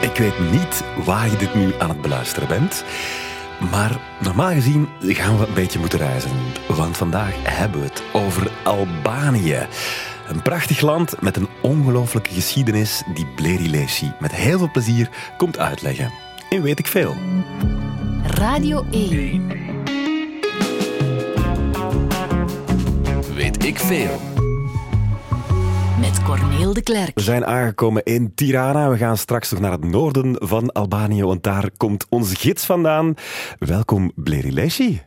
Ik weet niet waar je dit nu aan het beluisteren bent. Maar normaal gezien gaan we een beetje moeten reizen. Want vandaag hebben we het over Albanië. Een prachtig land met een ongelooflijke geschiedenis die Bleri Leshi met heel veel plezier komt uitleggen. En weet ik veel. Radio 1. Weet ik veel. Met Corneel de Klerk. We zijn aangekomen in Tirana. We gaan straks nog naar het noorden van Albanië, want daar komt onze gids vandaan. Welkom, Bleri Leshi.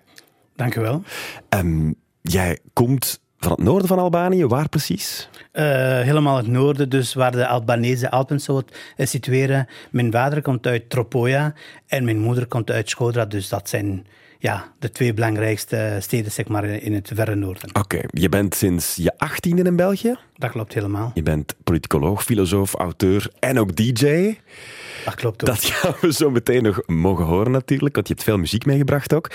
Dank u wel. Um, jij komt van het noorden van Albanië, waar precies? Uh, helemaal het noorden, dus waar de Albanese Alpen zo situeren. Mijn vader komt uit Tropoja en mijn moeder komt uit Skodra, dus dat zijn ja, de twee belangrijkste steden zeg maar, in het verre noorden. Oké, je bent sinds je achttiende in België? Dat klopt helemaal. Je bent politicoloog, filosoof, auteur en ook DJ. Dat klopt ook. Dat gaan we zo meteen nog mogen horen natuurlijk, want je hebt veel muziek meegebracht ook.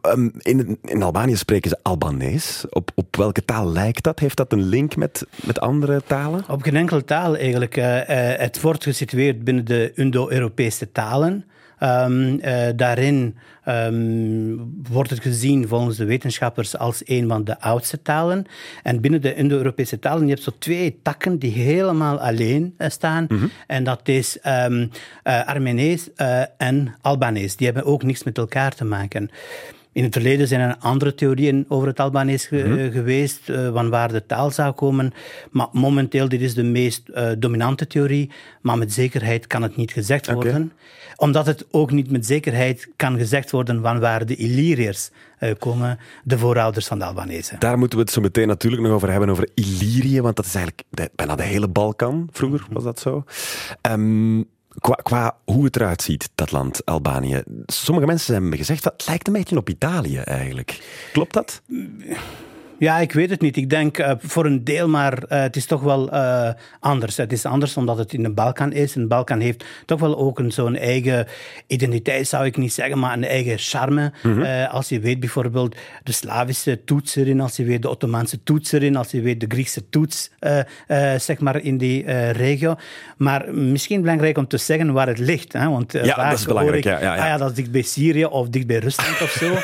Ehm, in, in Albanië spreken ze Albanees. Op, op welke taal lijkt dat? Heeft dat een link met, met andere talen? Op geen enkele taal eigenlijk. Uh, uh, het wordt gesitueerd binnen de Indo-Europese talen. Um, uh, daarin um, wordt het gezien volgens de wetenschappers als een van de oudste talen. En binnen de Indo-Europese talen je hebt zo twee takken die helemaal alleen uh, staan. Mm -hmm. En dat is um, uh, Armenees en Albanees. Die hebben ook niks met elkaar te maken. In het verleden zijn er andere theorieën over het Albanees ge mm -hmm. geweest, uh, van waar de taal zou komen. Maar momenteel, dit is de meest uh, dominante theorie, maar met zekerheid kan het niet gezegd worden. Omdat het ook niet met zekerheid kan gezegd worden van waar de Illyriërs uh, komen, de voorouders van de Albanese. Daar moeten we het zo meteen natuurlijk nog over hebben, over Illyrië, want dat is eigenlijk de, bijna de hele Balkan. Vroeger was dat zo. Um, Qua, qua, hoe het eruit ziet, dat land, Albanië. Sommige mensen hebben me gezegd, het lijkt een beetje op Italië eigenlijk. Klopt dat? Ja, ik weet het niet. Ik denk uh, voor een deel, maar uh, het is toch wel uh, anders. Het is anders omdat het in de Balkan is. En de Balkan heeft toch wel ook een zo'n eigen identiteit, zou ik niet zeggen, maar een eigen charme. -hmm. als je weet bijvoorbeeld de Slavische toets erin, als je weet de Ottomaanse toets erin, als je weet de Griekse toets, zeg maar, in die regio. Maar misschien belangrijk om te zeggen waar het ligt. Hè? Want ja, dat is belangrijk. Ik, ja, ja, ja. Ah, ja, dat is dicht bij Syrië of dicht bij Rusland of zo.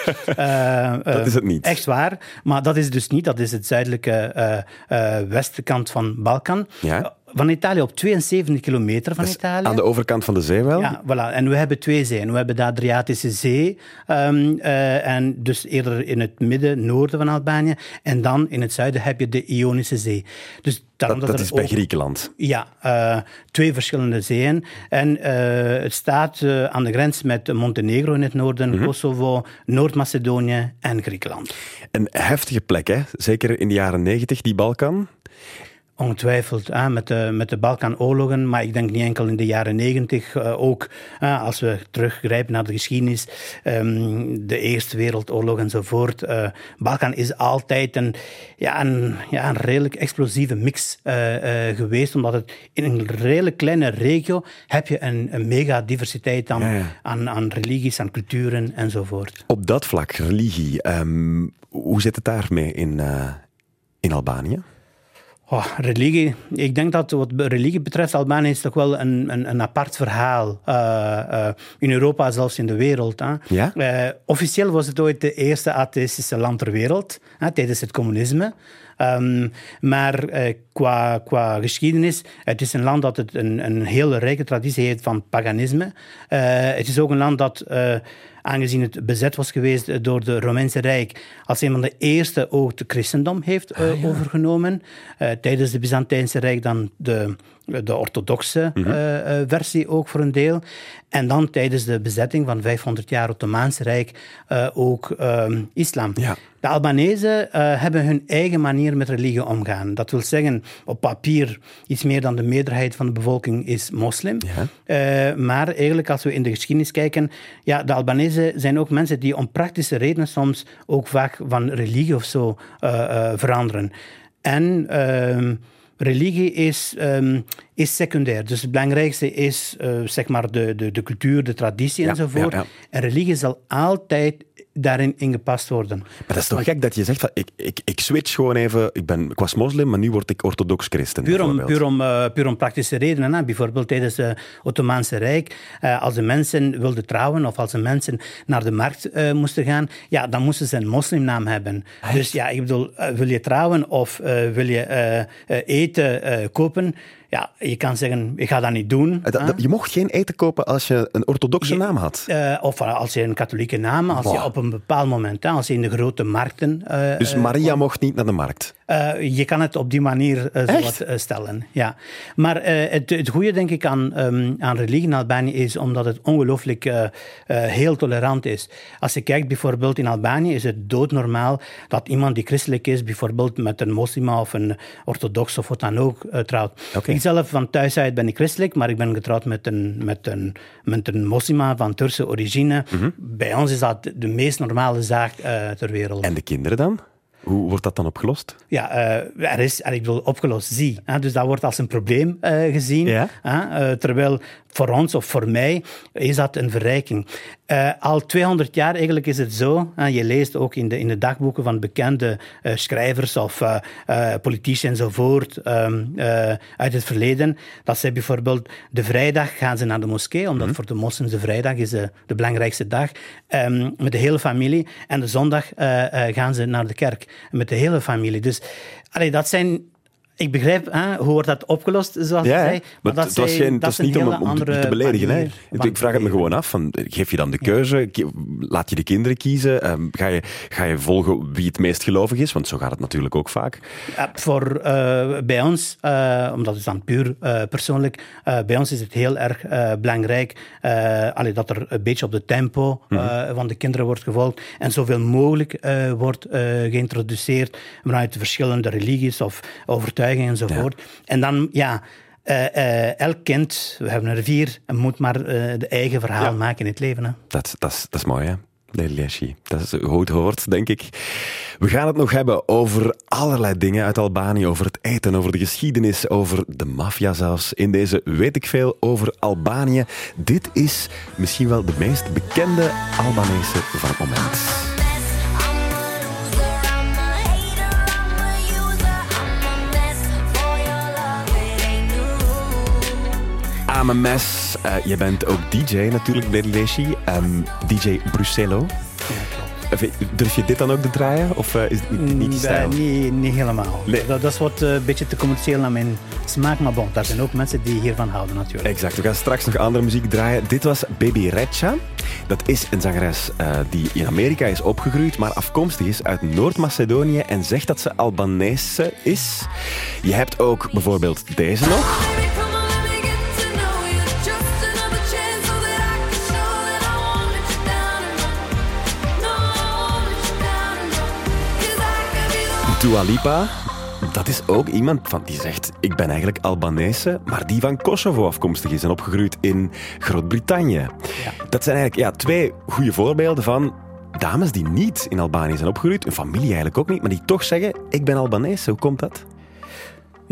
dat is het niet. Echt waar. Maar dat is dus niet. Dat is het zuidelijke uh, uh, westkant van Balkan. Ja? Van Italië op 72 kilometer van Italië. Aan de overkant van de zee wel? Ja, voilà. En we hebben twee zeeën. We hebben de Adriatische Zee, um, uh, en dus eerder in het midden, noorden van Albanië. En dan in het zuiden heb je de Ionische Zee. Dus dat, dat, dat is bij ook, Griekenland? Ja, uh, twee verschillende zeeën. En uh, het staat aan de grens met Montenegro in het noorden, mm -hmm. Kosovo, Noord-Macedonië en Griekenland. Een heftige plek, hè? Zeker in de jaren negentig, die Balkan. Ongetwijfeld, hè, met, de, met de Balkanoorlogen, maar ik denk niet enkel in de jaren negentig, uh, ook uh, als we teruggrijpen naar de geschiedenis, um, de Eerste Wereldoorlog enzovoort. Uh, Balkan is altijd een, ja, een, ja, een redelijk explosieve mix geweest, omdat het in een redelijk kleine regio heb je een, een mega diversiteit aan, ja, ja. aan, aan religies, aan culturen enzovoort. Op dat vlak, religie, um, hoe zit het daarmee in, in Albanië? Oh, religie. Ik denk dat wat religie betreft, Albanië is toch wel een, een, een apart verhaal. Uh, uh, in Europa, zelfs in de wereld. Hè. Ja? Uh, officieel was het ooit de eerste atheïstische land ter wereld, hè, tijdens het communisme. Um, maar qua, qua geschiedenis, het is een land dat het een, een hele rijke traditie heeft van paganisme. het is ook een land dat aangezien het bezet was geweest door de Romeinse Rijk, als een van de eerste ook het christendom heeft uh, ah, ja. overgenomen. Uh, tijdens de Byzantijnse Rijk dan de, de orthodoxe mm -hmm. uh, versie ook voor een deel. En dan tijdens de bezetting van 500 jaar Ottomaanse Rijk ook islam. Ja. De Albanese hebben hun eigen manier met religie omgaan. Dat wil zeggen, op papier iets meer dan de meerderheid van de bevolking is moslim. Ja. maar eigenlijk als we in de geschiedenis kijken, ja, de Albanese zijn ook mensen die om praktische redenen soms ook vaak van religie of zo veranderen. En uh, religie is, um, is secundair. Dus het belangrijkste is zeg maar de, de, de cultuur, de traditie ja, enzovoort. Ja, ja. En religie zal altijd daarin ingepast worden. Maar dat is toch gek dat je zegt van ik, ik, ik switch gewoon even. Ik, ben, ik was moslim, maar nu word ik orthodox christen. Puur om, puur om, eh, puur om praktische redenen. Hè. Bijvoorbeeld tijdens het Ottomaanse Rijk, eh, als de mensen wilden trouwen of als de mensen naar de markt eh, moesten gaan, ja, dan moesten ze een moslimnaam hebben. Dus ja, ik bedoel, eh, wil je trouwen of eh, wil je eh, eh, eten eh, kopen? Ja, je kan zeggen, ik ga dat niet doen. Eh, dat- je mocht geen eten kopen als je een orthodoxe naam had. Eh, of als je een katholieke naam, als je op een bepaald moment, als je in de grote markten eh, Dus Maria mocht niet naar de markt. Eh, je kan het op die manier Echt? wat, eh, stellen. Ja. Maar het, het goede, denk ik, aan, ehm, aan religie in Albanië is omdat het ongelooflijk heel tolerant is. Als je kijkt bijvoorbeeld in Albanië, is het doodnormaal dat iemand die christelijk is, bijvoorbeeld met een moslima of een orthodox of wat dan ook, trouwt. Oké. Ik zelf van thuis uit ben ik christelijk, maar ik ben getrouwd met een, met een, met een moslima van Turkse origine. Mhm. Bij ons is dat de meest normale zaak ter wereld. En de kinderen dan? Hoe wordt dat dan opgelost? Ja, eh, er is, en ik bedoel, opgelost, zie. Hè? Dus dat wordt als een probleem eh, gezien. Ja. Eh, terwijl voor ons of voor mij is dat een verrijking. Eh, al 200 jaar eigenlijk is het zo, hè, je leest ook in de, in de dagboeken van bekende eh, schrijvers of eh, politici enzovoort eh, uit het verleden, dat zij bijvoorbeeld de vrijdag gaan ze naar de moskee, omdat voor de moslims de vrijdag is de, de belangrijkste dag, ehm, met de hele familie. En de zondag gaan ze naar de kerk met de hele familie. Dus allee, dat zijn... Ik begrijp, hè, hoe wordt dat opgelost, zoals Ja, zei. maar dat was, geen, dat is niet om, om te- beledigen. Hè. Ik vraag het me gewoon af. Van, geef je dan de keuze? Laat je de kinderen kiezen? Ehm, ga, je, ga je volgen wie het meest gelovig is? Want zo gaat het natuurlijk ook vaak. Ja, voor, eh, bij ons, eh, omdat het dan puur eh, persoonlijk, bij ons is het heel erg belangrijk allee, dat er een beetje op de tempo eh, van de kinderen wordt gevolgd en zoveel mogelijk wordt geïntroduceerd vanuit de verschillende religies of overtuigingen enzovoort. En dan, ja... eh, eh, elk kind, we hebben er vier, moet maar eh, de eigen verhaal Ja. maken in het leven. Hè. Dat, dat, is, dat is mooi, hè? Deliashi. Dat is hoe het hoort, denk ik. We gaan het nog hebben over allerlei dingen uit Albanië. Over het eten, over de geschiedenis, over de maffia zelfs. In deze weet ik veel over Albanië. Dit is misschien wel de meest bekende Albanese van het moment. Amemes, uh, je bent ook DJ natuurlijk, Deliashi. Ehm DJ Brusello. Even, Durf je dit dan ook te draaien? Of eh, is het niet, je Mm, stijl? eh, niet, niet helemaal. Nee. Dat, dat is wat eh, een beetje te commercieel naar mijn smaak. Maar bon, daar zijn ook mensen die hiervan houden natuurlijk. Exact, we gaan straks nog andere muziek draaien. Dit was Baby Recha. Dat is een zangeres eh, die in Amerika is opgegroeid, maar afkomstig is uit Noord-Macedonië en zegt dat ze Albanese is. Je hebt ook bijvoorbeeld deze nog. Dua Lipa. Dat is ook iemand van die zegt: Ik ben eigenlijk Albanese, maar die van Kosovo afkomstig is en opgegroeid in Groot-Brittannië. Dat zijn eigenlijk ja, twee goede voorbeelden van dames die niet in Albanië zijn opgegroeid, hun familie eigenlijk ook niet, maar die toch zeggen: Ik ben Albanese. Hoe komt dat?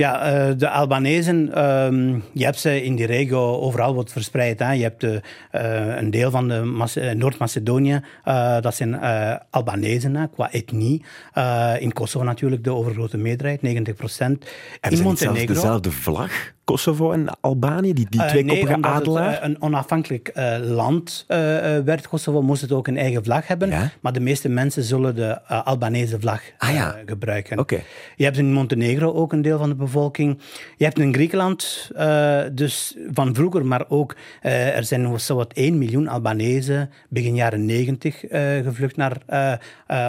Ja, eh, de Albanezen, ehm, je hebt ze in die regio overal wat verspreid. Hè. Je hebt de, eh, een deel van de Mas- eh, Noord-Macedonië, eh, dat zijn eh, Albanezen hè, qua etnie. Eh, in Kosovo natuurlijk de overgrote meerderheid, 90 procent. Hebben In ze zelfs Montenegro. dezelfde vlag? Kosovo en Albanië, die, die Eh, twee nee, koppige adelaar? het eh, een onafhankelijk eh, land werd, Kosovo, moest het ook een eigen vlag hebben. Ja? Maar de meeste mensen zullen de Albanese vlag Ah, ja. gebruiken. Oké. Je hebt in Montenegro ook een deel van de bevolking. Je hebt in Griekenland, dus van vroeger, maar ook er zijn zowat 1 miljoen Albanezen begin jaren 90 eh, gevlucht naar,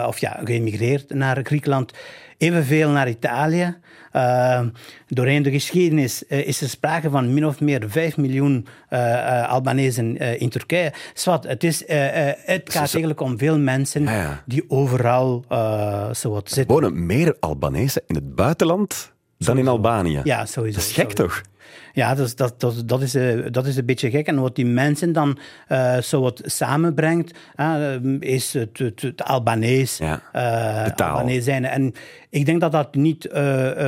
of ja, geëmigreerd naar Griekenland. Evenveel naar Italië. Uh, doorheen de geschiedenis uh, is er sprake van min of meer 5 miljoen uh, Albanezen in Turkije. Zwat, het, is, het gaat eigenlijk om veel mensen ja. die overal zo wat Er zitten. wonen meer Albanese in het buitenland dan in Albanië. Ja, sowieso. Dat is gek sowieso. toch? Ja, dus dat, dat, dat, is, eh, dat is een beetje gek. En wat die mensen dan eh, zo wat samenbrengt, eh, is het, het, het Albanees. Ja, de taal. Albanees zijn. En ik denk dat dat niet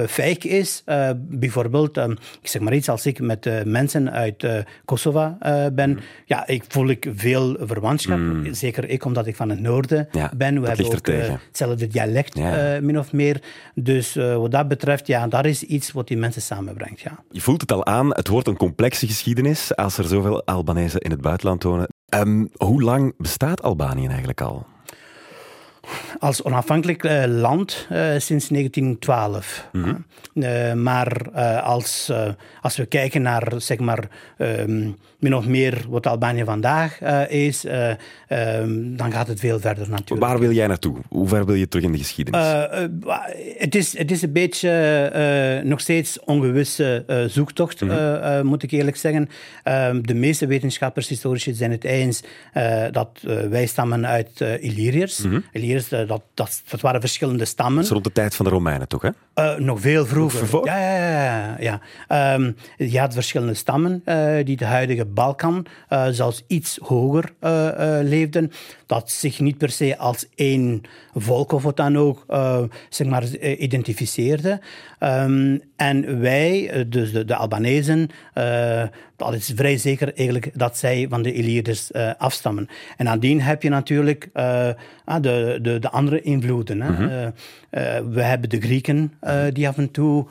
fake is. Bijvoorbeeld, eh, ik zeg maar iets, als ik met mensen uit Kosovo ben, Mm. ja, ik voel ik veel verwantschap. Zeker ik, omdat ik van het noorden Ja, ben. We dat hebben ook hetzelfde dialect, Ja. min of meer. Dus wat dat betreft, ja, dat is iets wat die mensen samenbrengt, ja. Je voelt het al aan, het wordt een complexe geschiedenis als er zoveel Albanezen in het buitenland wonen. Ehm, hoe lang bestaat Albanië eigenlijk al? Als onafhankelijk eh, land eh, sinds 1912. Eh, maar als, als we kijken naar zeg maar, ehm, min of meer wat Albanië vandaag is, eh, ehm, dan gaat het veel verder natuurlijk. Waar wil jij naartoe? Hoe ver wil je terug in de geschiedenis? Het, is, het is een beetje nog steeds ongewisse zoektocht, eh, moet ik eerlijk zeggen. Ehm, de meeste wetenschappers, historici zijn het eens dat wij stammen uit Illyriërs. Illyriërs, eh, dat, dat, dat waren verschillende stammen. Dat is rond de tijd van de Romeinen toch, hè? Eh, nog veel vroeger. Ja, ja, ja. ja. Ehm, je had verschillende stammen eh, die de huidige Balkan zelfs iets hoger leefden. Dat zich niet per se als één volk of wat dan ook zeg maar, identificeerde. Ehm, en wij, dus de, de Albanezen, dat is vrij zeker eigenlijk dat zij van de Illyriërs eh, afstammen. En nadien heb je natuurlijk eh, ah, de, de, de andere invloeden. Hè. Eh, eh, we hebben de Grieken die af en toe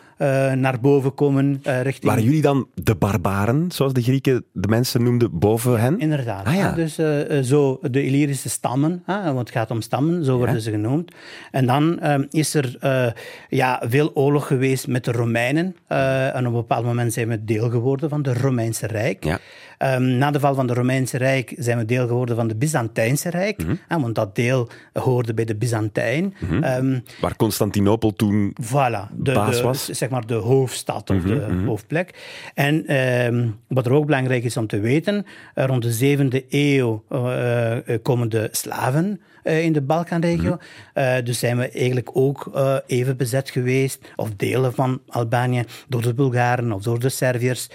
naar boven komen eh, richting... Waren jullie dan de barbaren, zoals de Grieken de mensen noemden, boven hen? Inderdaad. Ah, ja. Dus eh, eh, zo de Illyrische stammen, want het gaat om stammen, zo worden ze genoemd. En dan is er eh, ja, veel oorlog geweest met de Romeinen. Eh, en op een bepaald moment zijn we deel geworden van het Romeinse Rijk. Ja. Ehm, na de val van het Romeinse Rijk zijn we deel geworden van het Byzantijnse Rijk. Mhm. want dat deel hoorde bij de Byzantijn. Ehm, Waar Constantinopel toen... Voilà, de, Baas de- was? zeg maar de hoofdstad of de Mhm, hoofdplek. En ehm, wat er ook belangrijk is om te weten, eh, rond de zevende eeuw eh, eh, komen de slaven in de Balkanregio. Mhm. Dus zijn we eigenlijk ook even bezet geweest, of delen van Albanië, door de Bulgaren of door de Serviërs.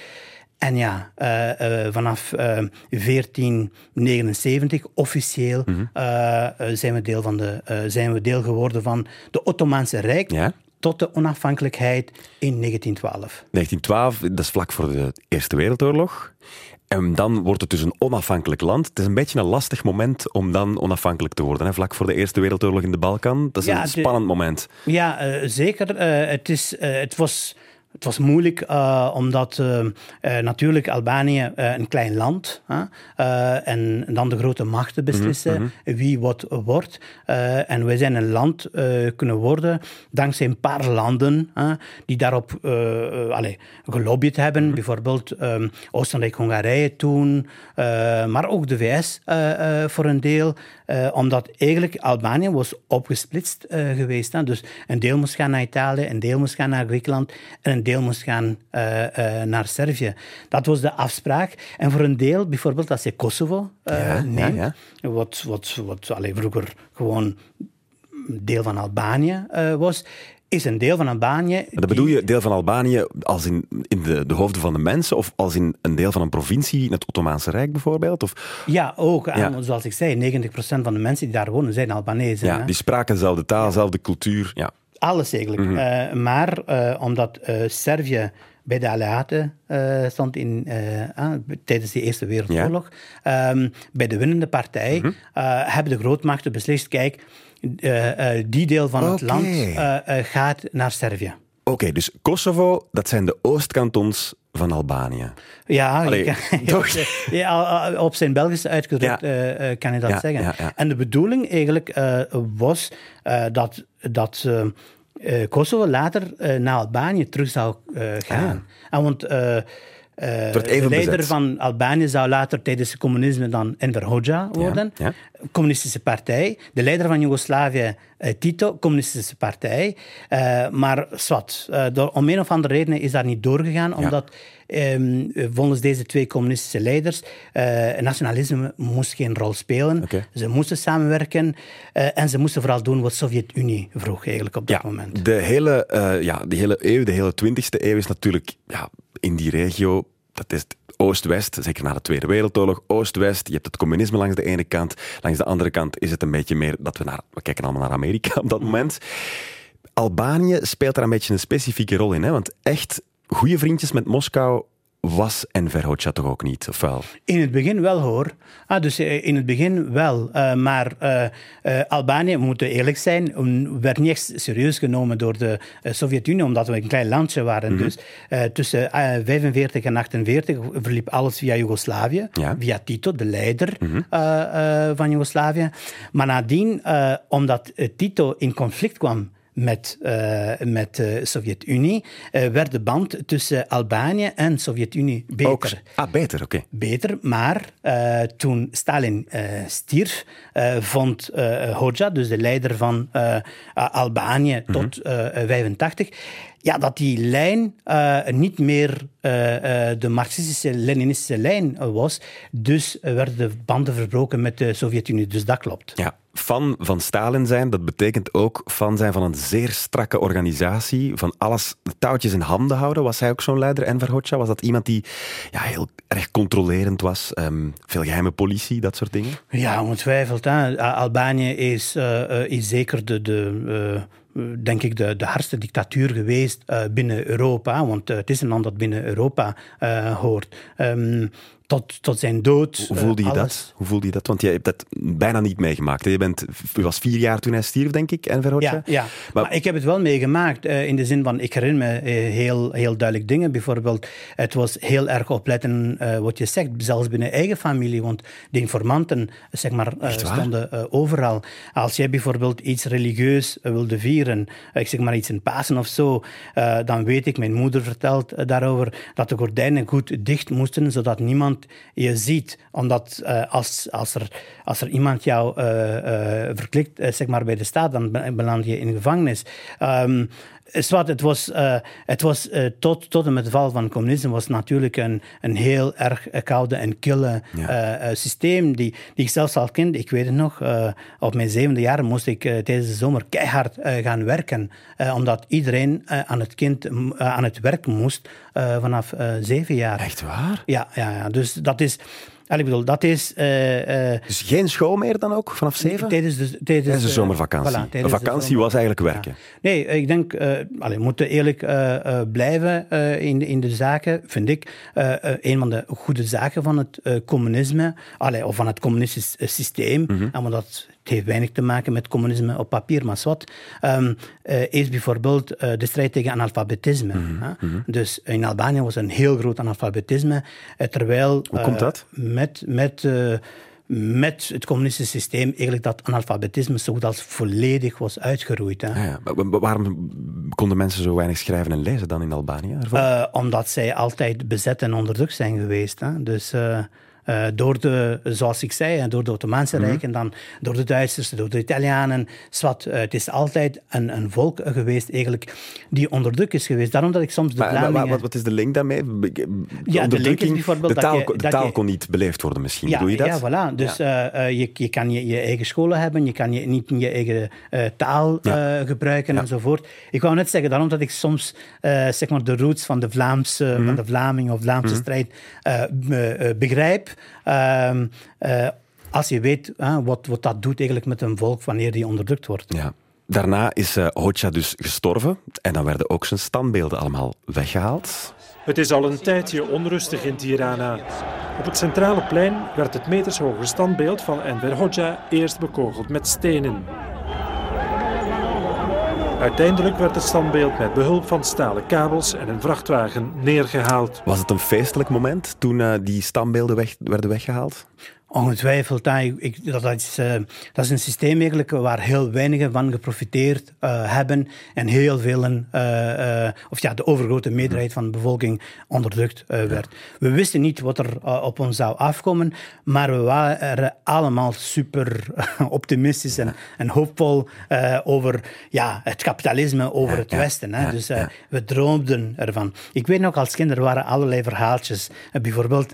En ja, eh, eh, vanaf eh, 1479 officieel Mhm. eh, eh, zijn, we deel van de, eh, zijn we deel geworden van de Ottomaanse Rijk Ja? tot de onafhankelijkheid in 1912. 1912, dat is vlak voor de Eerste Wereldoorlog. En dan wordt het dus een onafhankelijk land. Het is een beetje een lastig moment om dan onafhankelijk te worden. Hè? Vlak voor de Eerste Wereldoorlog in de Balkan. Dat is Ja, een de- spannend moment. Ja, eh, zeker. Eh, het, is, eh, het was. Het was moeilijk eh, omdat eh, eh, natuurlijk Albanië een klein land en dan de grote machten beslissen wie wat wordt. En wij zijn een land kunnen worden dankzij een paar landen die daarop allee, gelobbyd hebben. Bijvoorbeeld ehm, Oostenrijk-Hongarije toen, maar ook de VS voor een deel. Eh, omdat eigenlijk Albanië was opgesplitst eh, geweest. Hè. Dus een deel moest gaan naar Italië, een deel moest gaan naar Griekenland en een deel moest gaan eh, naar Servië. Dat was de afspraak. En voor een deel, bijvoorbeeld als je Kosovo Ja, neemt, ja. wat, wat, wat vroeger gewoon deel van Albanië was, is een deel van Albanië. Maar dat bedoel je deel van Albanië als in, in de, de hoofden van de mensen? Of als in een deel van een provincie in het Ottomaanse Rijk bijvoorbeeld? Of, Ja, ook. Ja. En zoals ik zei, 90% van de mensen die daar wonen zijn Albanezen. ja, hè. die spraken dezelfde taal, dezelfde cultuur. Ja. Alles eigenlijk. Mhm. Eh, maar eh, omdat eh, Servië bij de Alliaten stond in, ah, tijdens de Eerste Wereldoorlog, ehm, bij de winnende partij, Mhm. hebben de grootmachten beslist, kijk, die deel van het land eh, eh, gaat naar Servië. Oké, dus Kosovo, dat zijn de oostkantons van Albanië. Ja, Allee, je kan- toch? ja, op zijn Belgisch uitgedrukt Ja. eh, eh, kan je dat Ja, zeggen. En de bedoeling eigenlijk eh, was eh, dat, dat eh, eh, Kosovo later eh, naar Albanië terug zou eh, gaan. En want eh, de leider bezet. van Albanië zou later tijdens het communisme dan Enver Hoxha worden. ja. Communistische partij. De leider van Joegoslavië Tito, communistische partij. Eh, maar zwart, eh, door, om een of andere reden is dat niet doorgegaan, omdat ehm, volgens deze twee communistische leiders eh, nationalisme moest geen rol spelen. Ze moesten samenwerken eh, en ze moesten vooral doen wat de Sovjet-Unie vroeg eigenlijk op dat moment. De hele, eh, ja, die hele eeuw, de hele 20e eeuw is natuurlijk ja, in die regio. Dat is het Oost-West, zeker na de Tweede Wereldoorlog. Oost-West, je hebt het communisme langs de ene kant. Langs de andere kant is het een beetje meer dat we naar. We kijken allemaal naar Amerika op dat moment. Albanië speelt daar een beetje een specifieke rol in. Hè? Want echt goede vriendjes met Moskou was Enver Hoxha toch ook niet, of wel? In het begin wel hoor. Ah, dus eh, in het begin wel. Eh, maar eh, Albanië, we moeten eerlijk zijn, werd niet echt serieus genomen door de Sovjet-Unie, omdat we een klein landje waren. Mhm. Dus tussen eh, 45 en 48 verliep alles via Joegoslavië, Ja. Mhm. via Tito, de leider eh, van Joegoslavië. Maar nadien, omdat Tito in conflict kwam met, eh, met de Sovjet-Unie, eh, werd de band tussen Albanië en Sovjet-Unie beter Ook, ah, beter, oké. beter. Maar eh, toen Stalin eh, stierf, eh, vond eh Hoxha, dus de leider van eh, Albanië tot eh 85, ja, dat die lijn eh, niet meer eh, eh, de marxistische, leninistische lijn was. Dus werden de banden verbroken met de Sovjet-Unie. Dus dat klopt. Ja, fan van Stalin zijn, dat betekent ook fan zijn van een zeer strakke organisatie, van alles, de touwtjes in handen houden. Was hij ook zo'n leider, Enver Hoxha? Was dat iemand die ja, heel erg controlerend was? Ehm, veel geheime politie, dat soort dingen? Ja, ongetwijfeld. Hè. Albanië is, is zeker de, de, denk ik de, de hardste dictatuur geweest eh, binnen Europa. Want eh, het is een land dat binnen Europa eh, hoort. Ehm, tot, tot zijn dood. Hoe voelde je eh, dat? Hoe voelde je dat? Want jij hebt dat bijna niet meegemaakt. Je, bent, je was vier jaar toen hij stierf, denk ik, Enver Hoxha? Ja, ja. Maar- Maar, ik heb het wel meegemaakt. eh, in de zin van, ik herinner me eh, heel, heel duidelijk dingen. Bijvoorbeeld, het was heel erg opletten wat je zegt, zelfs binnen eigen familie. Want de informanten zeg maar, stonden overal. Als jij bijvoorbeeld iets religieus wilde vieren, ik zeg maar iets in Pasen of zo, dan weet ik, mijn moeder vertelt daarover, dat de gordijnen goed dicht moesten, zodat niemand je ziet. Omdat eh, als, als, er, als er iemand jou eh, eh, verklikt, zeg maar bij de staat, dan be- beland je in de gevangenis. Ehm, zwart, het was, eh, het was eh, tot, tot en met de val van het communisme was natuurlijk een, een heel erg eh, koude en kille Ja. eh, eh, systeem die, die ik zelfs al kende. Ik weet het nog, eh, op mijn zevende jaar moest ik eh, tijdens de zomer keihard eh, gaan werken. eh, omdat iedereen eh, aan, het kind, eh, aan het werk moest eh, vanaf eh, zeven jaar. Echt waar? Ja, ja, ja, dus dat is... Ik bedoel, dat is... eh, eh, Dus geen school meer dan ook, vanaf zeven? Tijdens de, tijdens, Tijdens de zomervakantie. voilà, tijdens vakantie zomer- was eigenlijk werken. Nee, ik denk, eh allee, we moeten eerlijk blijven in, de- in de zaken, vind ik. Een van de goede zaken van het communisme, allee, of van het communistisch systeem, en want dat het heeft weinig te maken met communisme op papier, maar wat, ehm, eh, is bijvoorbeeld eh, de strijd tegen analfabetisme. hè. Dus in Albanië was een heel groot analfabetisme, eh, terwijl... Hoe komt dat? met, met, met het communistische systeem eigenlijk dat analfabetisme zo goed als volledig was uitgeroeid. Hè. Ah ja. wa- wa- Waarom konden mensen zo weinig schrijven en lezen dan in Albanië? ervoor? Eh, omdat zij altijd bezet en onderdrukt zijn geweest. Hè. Dus eh, door de, zoals ik zei, door de Ottomaanse Rijk en dan door de Duitsers, door de Italianen. Zwat, eh, het is altijd een, een volk geweest eigenlijk die onderdrukt is geweest. Daarom dat ik soms de Maar- maar- Vlamingen... wat, is de link daarmee? De link is bijvoorbeeld de dat taal, je- dat taal je- kon niet beleefd worden misschien, Ja, doe je dat? ja, voilà. Dus eh, je, je kan je, je eigen scholen hebben, je kan je, niet je eigen taal Ja. gebruiken Ja. enzovoort. Ik wou net zeggen, daarom dat ik soms zeg maar de roots van de Vlaamse, Mhm. van de Vlaming of Vlaamse strijd be- eh, begrijp. Ehm, eh, als je weet wat, wat dat doet eigenlijk met een volk wanneer die onderdrukt wordt. Ja. Daarna is eh Hoxha dus gestorven en dan werden ook zijn standbeelden allemaal weggehaald. Het is al een tijdje onrustig in Tirana. Op het centrale plein werd het metershoge standbeeld van Enver Hoxha eerst bekogeld met stenen. Uiteindelijk werd het standbeeld met behulp van stalen kabels en een vrachtwagen neergehaald. Was het een feestelijk moment toen eh, die standbeelden weg, werden weggehaald? Ongetwijfeld. hè. Ik, dat, is, eh, dat is een systeem eigenlijk waar heel weinigen van geprofiteerd eh, hebben en heel velen, eh, of ja, de overgrote meerderheid van de bevolking onderdrukt werd. We wisten niet wat er op ons zou afkomen, maar we waren allemaal super optimistisch en, en hoopvol over ja, het kapitalisme, over het Westen. Hè. dus we droomden ervan. Ik weet nog, als kind, er waren allerlei verhaaltjes. Bijvoorbeeld,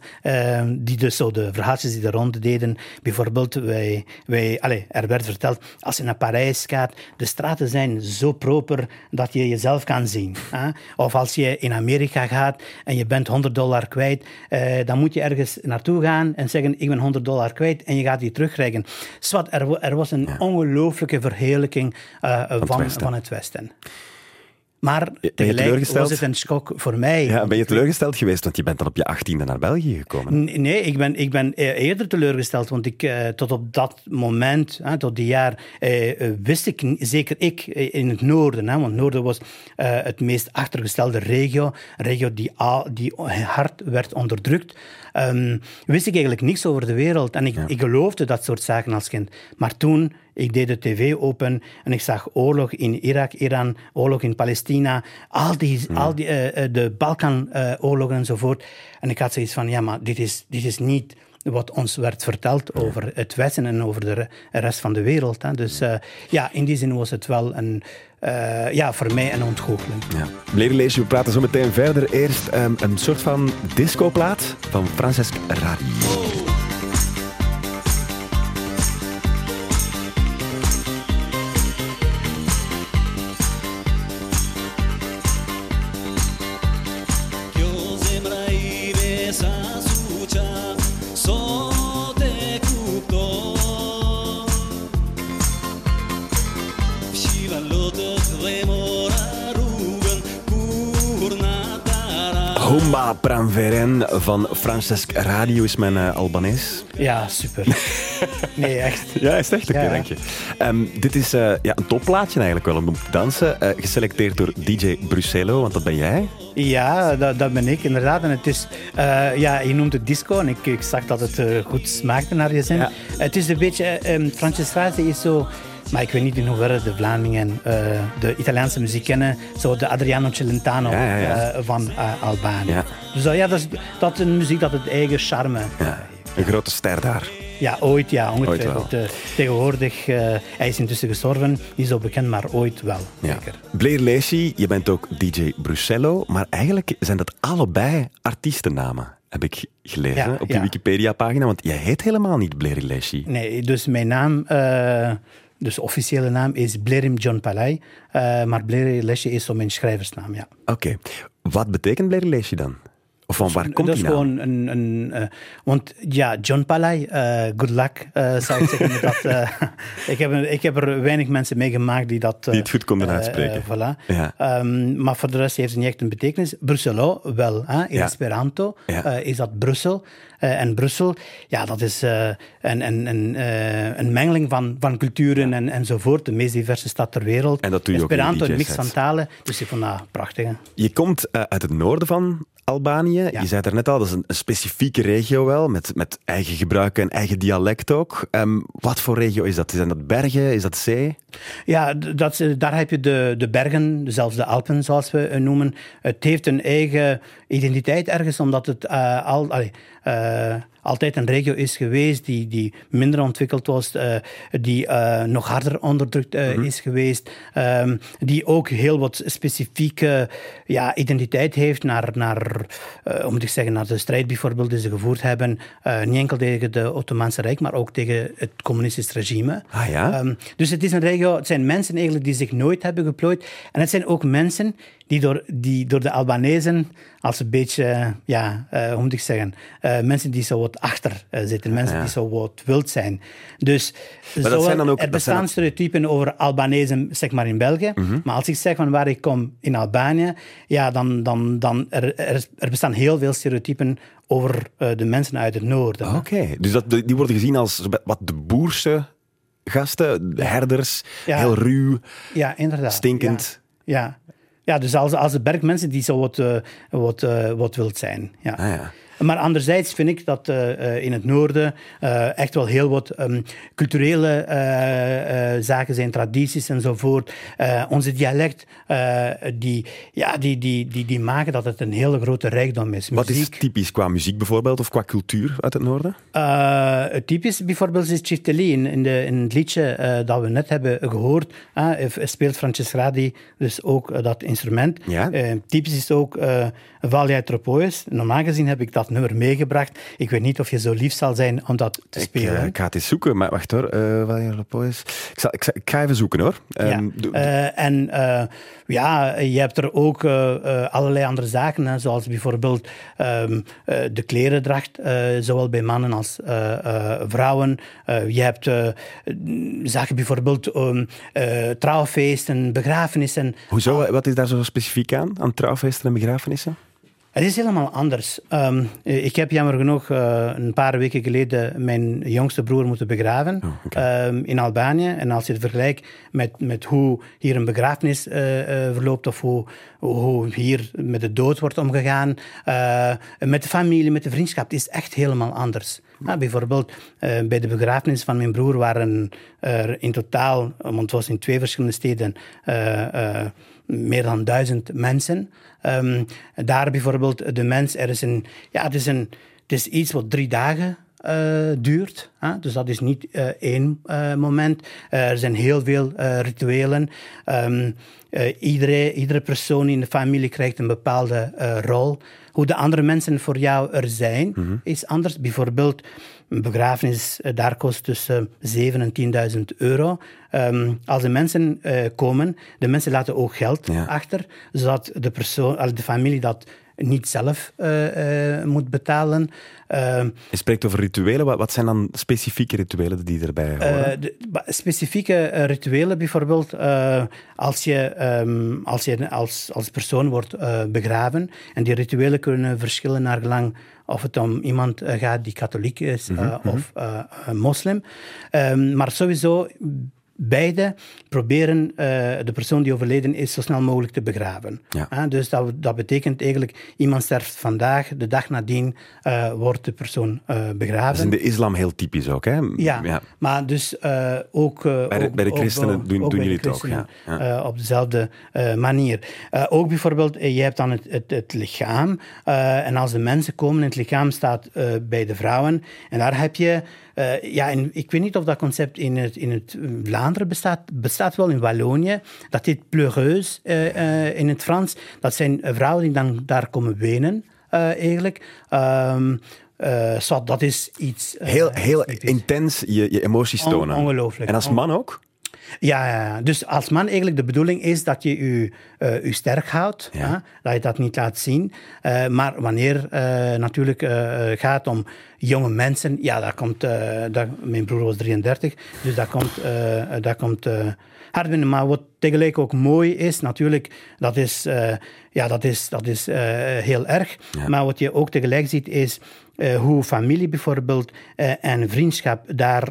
die dus zo de verhaaltjes die de deden. Bijvoorbeeld, wij, wij, allez, er werd verteld, als je naar Parijs gaat, de straten zijn zo proper dat je jezelf kan zien. Hè. Of als je in Amerika gaat en je bent 100 dollar kwijt, eh, dan moet je ergens naartoe gaan en zeggen, ik ben 100 dollar kwijt en je gaat die terugkrijgen. Zwat, er, er was een ongelooflijke verheerlijking eh, van, Westen. van het Westen. Maar tegelijk teleurgesteld? was het een schok voor mij. Ja, ben je teleurgesteld geweest? Want je bent dan op je achttiende naar België gekomen. N- Nee, ik ben, ik ben e- eerder teleurgesteld, want ik, eh, tot op dat moment, hè, tot die jaar, eh, eh, wist ik, zeker ik, in het noorden, hè, want het noorden was eh, het meest achtergestelde regio, een regio die, al, die hard werd onderdrukt, ehm, wist ik eigenlijk niks over de wereld. En ik, ik geloofde dat soort zaken als kind. Maar toen, ik deed de tv open en ik zag oorlog in Irak, Iran, oorlog in Palestina, al die, al die eh, eh, de Balkanoorlogen enzovoort. En ik had zoiets van, ja, maar dit is, dit is niet wat ons werd verteld over het Westen en over de re- rest van de wereld. Hè. Dus eh, ja, in die zin was het wel een, eh, ja, voor mij een ontgoocheling. Ja. Lady Leesje, we praten zo meteen verder. Eerst ehm, een soort van discoplaat van Francesc Radi. Pranveren van Francesc Radio is mijn eh, Albanees. Ja, super. Nee, echt. Ja, is echt? Oké, Ja. dank je. Ehm, dit is eh, ja, een topplaatje eigenlijk wel om te dansen. Eh, geselecteerd door DJ Brusello, want dat ben jij. Ja, dat, dat ben ik inderdaad. En het is, ja, je noemt het disco en ik, ik zag dat het goed smaakte naar je zin. Ja. Het is een beetje, um, Francescate is zo, maar ik weet niet in hoeverre de Vlamingen eh, de Italiaanse muziek kennen, zo de Adriano Celentano Ja, ja, ja. eh, van eh, Albanië. Ja. Dus ja, dat is, dat is een muziek dat het eigen charme Ja, een grote ster daar. Ja, ooit ja, ongetwijfeld. Ooit tegenwoordig, hij is intussen gestorven, niet zo bekend, maar ooit wel. Ja. Zeker. Blair Lacey, je bent ook DJ Brusello, maar eigenlijk zijn dat allebei artiestennamen, heb ik gelezen Ja, op je ja. Wikipedia-pagina. Want jij heet helemaal niet Blair Lacey. Nee, dus mijn naam, dus officiële naam is Blerim John Palai, eh, maar Blair Lesje is zo mijn schrijversnaam, ja. Oké, wat betekent Blair Lacey dan? Van waar komt dat is naam? gewoon een, een eh, want ja, John Palai, eh, good luck, eh, zou ik zeggen. dat, ik, heb, er- ik heb er weinig mensen meegemaakt die dat... Die het goed konden uitspreken. voilà. Ja. Ehm, maar voor de rest heeft het niet echt een betekenis. Brusselo wel, hè? in Ja. Esperanto Ja. is dat Brussel. En Brussel, ja, dat is een, een, een, een mengeling van, van culturen en, enzovoort. De meest diverse stad ter wereld. En dat doe je ook in je Esperanto, een mix van talen. Dus ik vond dat prachtig. hè. Je komt uit het noorden van Albanië. Je zei het er net al, dat is een, een specifieke regio wel, met, met eigen gebruik en eigen dialect ook. Ehm, wat voor regio is dat? Zijn dat bergen? Is dat zee? Ja, dat, is- daar heb je de, de bergen, zelfs de Alpen zoals we eh, noemen. Het heeft een eigen identiteit ergens, omdat het eh, al, allee, eh, altijd een regio is geweest die, die minder ontwikkeld was, eh, die eh, nog harder onderdrukt eh, is geweest, ehm, die ook heel wat specifieke ja, identiteit heeft naar, naar moet ik zeggen, naar de strijd bijvoorbeeld die ze gevoerd hebben, niet enkel tegen de Ottomaanse Rijk, maar ook tegen het communistisch regime. Ah ja? Ehm, dus het is een regio, het zijn mensen eigenlijk die zich nooit hebben geplooid. En het zijn ook mensen die door, die door de Albanezen als een beetje, eh, ja, eh, hoe moet ik zeggen, eh, mensen die zo wat achter zitten, mensen Ja. die zo wat wild zijn. Dus dat zowel- zijn dan ook- er bestaan Mhm. stereotypen over Albanezen, zeg maar in België. Maar als ik zeg van waar ik kom in Albanië, ja, dan, dan, dan er, er, er bestaan heel veel stereotypen over de mensen uit het noorden. Oké, dus dat, die worden gezien als wat de boerse gasten, de herders, Ja. heel ruw. Ja, inderdaad. Stinkend. Ja, ja. Ja dus als, als de bergmensen die zo wat, eh, wat, eh, wat wild zijn. Ja. Ah, ja. Maar anderzijds vind ik dat eh, eh, in het noorden eh, echt wel heel wat ehm, culturele zaken zijn, tradities enzovoort. Onze dialect, die, ja, die, die, die, die maken dat het een hele grote rijkdom is. Wat is typisch qua muziek bijvoorbeeld, of qua cultuur uit het noorden? Typisch bijvoorbeeld is Cifteli. In, in, de, in het liedje dat we net hebben gehoord, eh, speelt Francesca Radi dus ook dat instrument. Ja. Typisch is ook uh, Valia Tropois. Normaal gezien heb ik dat nummer meegebracht. Ik weet niet of je zo lief zal zijn om dat te Ik, spelen. eh, ik ga het eens zoeken, maar wacht hoor. eh wat is. Ik, zal, ik, ga even zoeken hoor. Ja. Ehm, Eh, en ja, je hebt er ook allerlei andere zaken, hè, zoals bijvoorbeeld eh, de klerendracht, eh, zowel bij mannen als vrouwen. Je hebt zaken bijvoorbeeld um, trouwfeesten, begrafenissen. Hoezo? Wat is daar zo specifiek aan? Aan trouwfeesten en begrafenissen? Het is helemaal anders. Ehm, eh, ik heb jammer genoeg eh, een paar weken geleden mijn jongste broer moeten begraven oké. ehm, in Albanië. En als je het vergelijkt met, met hoe hier een begrafenis eh, eh, verloopt of hoe, hoe hier met de dood wordt omgegaan, met de familie, met de vriendschap, het is echt helemaal anders. Bijvoorbeeld bij de begrafenis van mijn broer waren er in totaal, want het was in twee verschillende steden, eh, meer dan duizend mensen. Ehm, daar bijvoorbeeld de mens, er is een, ja, het is, een, het is iets wat drie dagen eh, duurt. Hè? Dus dat is niet eh, één eh, moment. Er zijn heel veel rituelen. Ehm, eh, iedere, iedere persoon in de familie krijgt een bepaalde rol. Hoe de andere mensen voor jou er zijn, is anders. Bijvoorbeeld, een begrafenis, eh, daar kost tussen 7.000 en 10.000 euro. Ehm, als de mensen eh, komen, de mensen laten ook geld Ja. achter, zodat de, persoon, de familie dat niet zelf eh, eh, moet betalen. Ehm, Je spreekt over rituelen. Wat, wat zijn dan specifieke rituelen die erbij horen? eh, de, ba- specifieke rituelen bijvoorbeeld, als je, ehm, als, je als, als persoon wordt begraven, en die rituelen kunnen verschillen naar gelang of het om iemand gaat die katholiek is eh, of eh, eh, moslim. Ehm, maar sowieso, beide proberen eh, de persoon die overleden is zo snel mogelijk te begraven. Ja. Ah, dus dat, dat betekent eigenlijk, iemand sterft vandaag, de dag nadien eh, wordt de persoon eh, begraven. dat is in de islam heel typisch ook, hè? Ja, maar dus ook, Bij de- bij de christenen ook doen- doen jullie het ook, ja, op dezelfde manier. Ook bijvoorbeeld, je hebt dan het, het, het lichaam. en als de mensen komen, het lichaam staat bij de vrouwen. En daar heb je... eh, ja, en ik weet niet of dat concept in het, in het Vlaanderen bestaat. bestaat wel in Wallonië. Dat heet pleureuse eh, eh, in het Frans. Dat zijn eh, vrouwen die dan daar komen wenen, eh, eigenlijk. Eh, zo, dat is iets... eh, Heel, heel intens je, je emoties On- tonen. ongelooflijk. En als man ook? Ja, dus als man eigenlijk de bedoeling is dat je je, eh, je sterk houdt, Ja. hè, dat je dat niet laat zien. Eh, maar wanneer eh natuurlijk gaat om jonge mensen, ja, dat komt, dat, mijn broer was 33, dus dat komt, dat komt hard binnen. Maar wat tegelijk ook mooi is, natuurlijk, dat is, ja, dat is, dat is heel erg. Maar wat je ook tegelijk ziet, is hoe familie bijvoorbeeld en vriendschap daar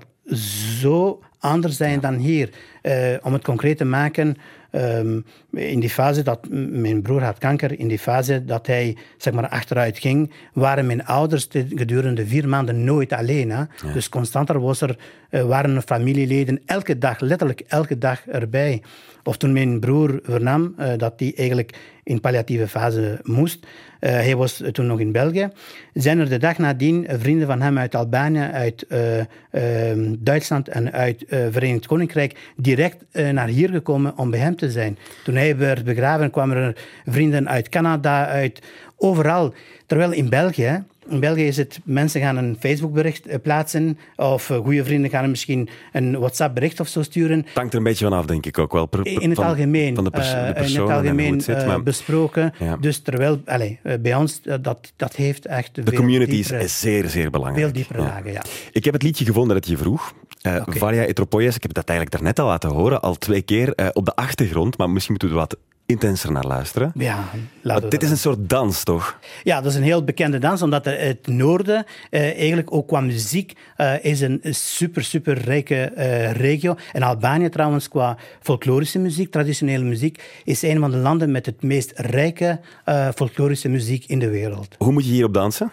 zo anders zijn dan hier. Eh, om het concreet te maken, ehm, in die fase dat mijn broer had kanker, in die fase dat hij zeg maar, achteruit ging, waren mijn ouders de- gedurende vier maanden nooit alleen. Hè? Dus constanter was er, eh, waren er familieleden elke dag, letterlijk elke dag erbij. Of toen mijn broer vernam eh, dat hij eigenlijk in palliatieve fase moest, eh, hij was toen nog in België, zijn er de dag nadien vrienden van hem uit Albanië, uit eh, eh, Duitsland en uit Verenigd Koninkrijk direct naar hier gekomen om bij hem te zijn. Toen hij werd begraven kwamen er vrienden uit Canada, uit overal. Terwijl in België, in België is het, mensen gaan een Facebookbericht eh, plaatsen of eh, goede vrienden gaan misschien een WhatsApp-bericht of zo sturen. Het hangt er een beetje van af, denk ik ook wel. Per- In het van- algemeen, Van de, pers- eh, de persoon in het algemeen het zit. maar besproken. Ja. Dus terwijl, allez, bij ons, dat, dat heeft echt de community diepere, is zeer, zeer belangrijk. veel diepere Ja. lagen, ja. Ik heb het liedje gevonden dat je vroeg. Oké. Valia Etropoies, ik heb dat eigenlijk daarnet al laten horen, al twee keer op de achtergrond, maar misschien moeten we wat intenser naar luisteren. Ja, laten Want we dit is een soort dans, toch? Ja, dat is een heel bekende dans, omdat het noorden eh, eigenlijk ook qua muziek eh, is een super, super rijke eh, regio. En Albanië trouwens qua folklorische muziek, traditionele muziek, is een van de landen met het meest rijke eh, folklorische muziek in de wereld. Hoe moet je hierop dansen?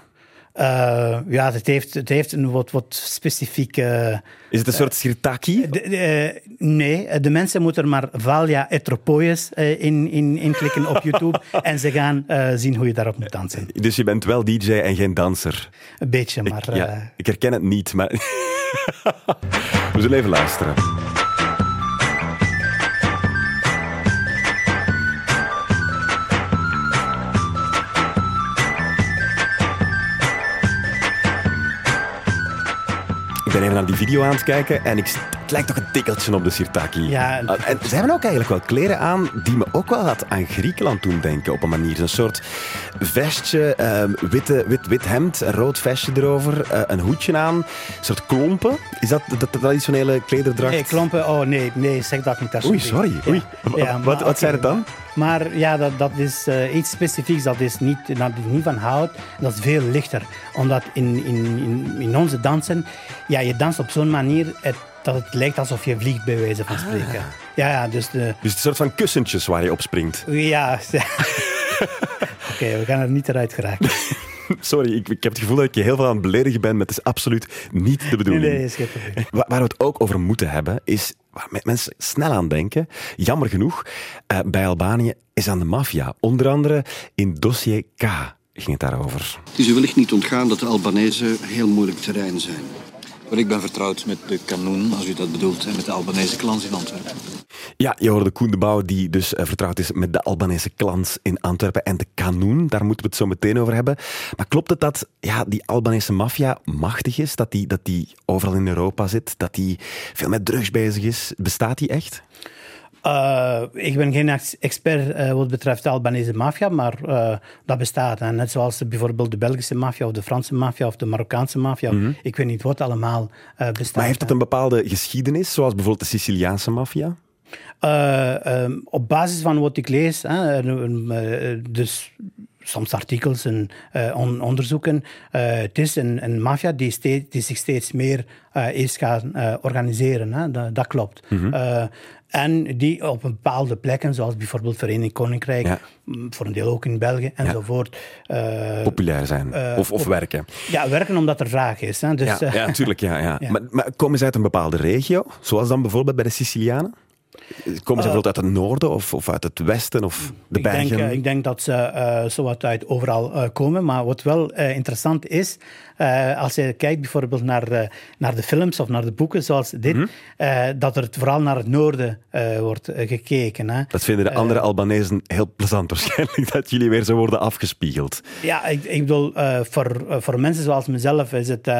Eh, ja, het heeft, het heeft een wat, wat specifieke... Is het een soort sirtaki? De, eh, nee, de mensen moeten er maar Valia Etropoies eh, in, in, inklikken op YouTube en ze gaan eh, zien hoe je daarop moet dansen. Dus je bent wel DJ en geen danser. Een beetje, maar... ja, eh, ik herken het niet, maar... We zullen even luisteren. Ik ben even naar die video aan het kijken en ik, het lijkt toch een tikkeltje op de sirtaki. Ja. Ah, En ze hebben ook eigenlijk wel kleren aan die me ook wel had aan Griekenland doen denken op een manier. Een soort vestje, ehm, witte, wit, wit hemd, een rood vestje erover, eh, een hoedje aan, een soort klompen. Is dat de, de traditionele klederdracht? Nee, klompen, oh nee, nee, zeg dat niet. Oei, sorry. Oei. Ja, wat maar wat zijn het dan? Maar ja, dat, dat is eh, iets specifieks, dat is niet, dat is niet van hout, dat is veel lichter. Omdat in, in, in, in onze dansen, ja, je danst op zo'n manier het, dat het lijkt alsof je vliegt, bij wijze van spreken. Ja, ja, dus de... Dus een soort van kussentjes waar je op springt. Ja, Oké, we gaan er niet eruit geraken. Sorry, ik, ik heb het gevoel dat ik je heel veel aan het beledigen ben, maar het is absoluut niet de Nee, bedoeling. nee, is. Wa- Waar we het ook over moeten hebben, is waar me- mensen snel aan denken. Jammer genoeg, eh, bij Albanië is aan de maffia. Onder andere in dossier K ging het daarover. Het is u wellicht niet ontgaan dat de Albanese heel moeilijk terrein zijn. Wel, ik ben vertrouwd met de kanoen, als u dat bedoelt, en met de Albanese klans in Antwerpen. Ja, je hoorde Koen de Bouw, die dus eh, vertrouwd is met de Albanese clans in Antwerpen en de kanoen. Daar moeten we het zo meteen over hebben. Maar klopt het dat ja, die Albanese maffia machtig is? Dat die, dat die overal in Europa zit? Dat die veel met drugs bezig is? Bestaat die echt? Eh, ik ben geen ex- expert eh, wat betreft de Albanese maffia, maar eh, dat bestaat. En net zoals bijvoorbeeld de Belgische maffia of de Franse maffia of de Marokkaanse maffia. Ik weet niet wat allemaal eh, bestaat. Mhm. Maar heeft het een bepaalde geschiedenis, zoals bijvoorbeeld de Siciliaanse maffia? Eh, ehm, op basis van wat ik lees, hè, en, dus soms artikels en eh, on- onderzoeken, eh, het is een, een maffia die, steeds, die zich steeds meer eh, is gaan eh, organiseren. Hè, dat, dat klopt. Eh, en die op bepaalde plekken, zoals bijvoorbeeld Verenigd Koninkrijk, Ja. m, voor een deel ook in België enzovoort. eh, Populair zijn of, of werken? ja, werken omdat er vraag is. Hè, dus, Ja, eh, ja, natuurlijk. Ja, ja. Ja. Maar, maar komen ze uit een bepaalde regio? Zoals dan bijvoorbeeld bij de Sicilianen? Komen ze bijvoorbeeld uit het noorden of, of uit het westen of de Ik denk, bergen? eh, ik denk dat ze eh zowat uit overal eh, komen. Maar wat wel eh, interessant is, eh, als je kijkt bijvoorbeeld naar, eh, naar de films of naar de boeken zoals dit, Mhm. eh, dat er vooral naar het noorden wordt gekeken. Hè. Dat vinden de andere Albanezen heel plezant waarschijnlijk, dat jullie weer zo worden afgespiegeld. Ja, ik, ik bedoel, voor, voor mensen zoals mezelf is het,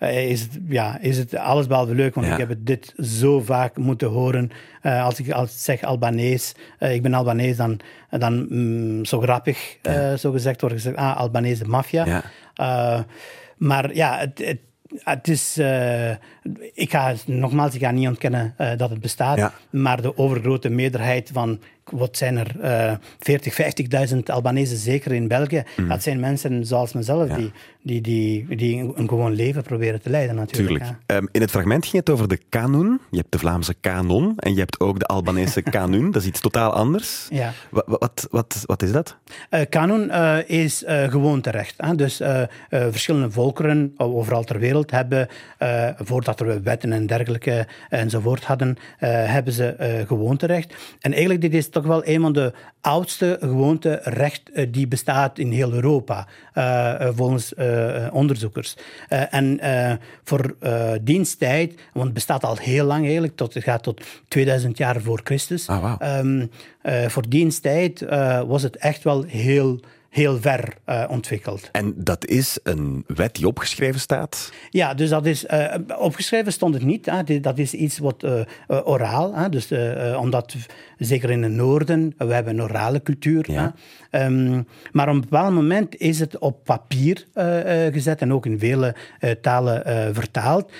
is het, ja, is het alles behalve leuk. Want Ja. ik heb dit zo vaak moeten horen. Als, ik, als ik zeg Albanees, ik ben Albanees, dan, dan mm, zo grappig zo gezegd wordt gezegd, ah, Albanese maffia. Ja. Maar ja, het, het, het is, eh, ik ga nogmaals, ik ga niet ontkennen eh, dat het bestaat, Ja. maar de overgrote meerderheid van, wat zijn er, eh 40, 50.000 Albanese zeker in België, dat zijn mensen zoals mezelf. Ja. die, die, die, die een, gewoon leven proberen te leiden natuurlijk. Ehm, in het fragment ging het over de kanon. Je hebt de Vlaamse kanon en je hebt ook de Albanese kanun. Dat is iets totaal anders. Ja. Wa- wa- Wat, wat, wat is dat? Eh, kanon eh, is eh gewoonterecht. Hè? Dus verschillende volkeren overal ter wereld hebben, voordat er wetten en dergelijke enzovoort hadden, hebben ze gewoonterecht. En eigenlijk dit is toch wel een van de oudste gewoonterecht eh, die bestaat in heel Europa, eh, eh, volgens onderzoekers. En voor diensttijd, want het bestaat al heel lang eigenlijk, tot, het gaat tot 2000 jaar voor Christus. Ah. Ehm, eh, voor diensttijd was het echt wel heel, heel ver eh, ontwikkeld. En dat is een wet die opgeschreven staat. Ja, dus dat is eh, opgeschreven stond het niet. Hè. Dat is iets wat eh, oraal, hè. dus omdat zeker in het noorden we hebben een orale cultuur. Ja. Ehm, maar op een bepaald moment is het op papier eh, eh, gezet en ook in vele eh, talen vertaald.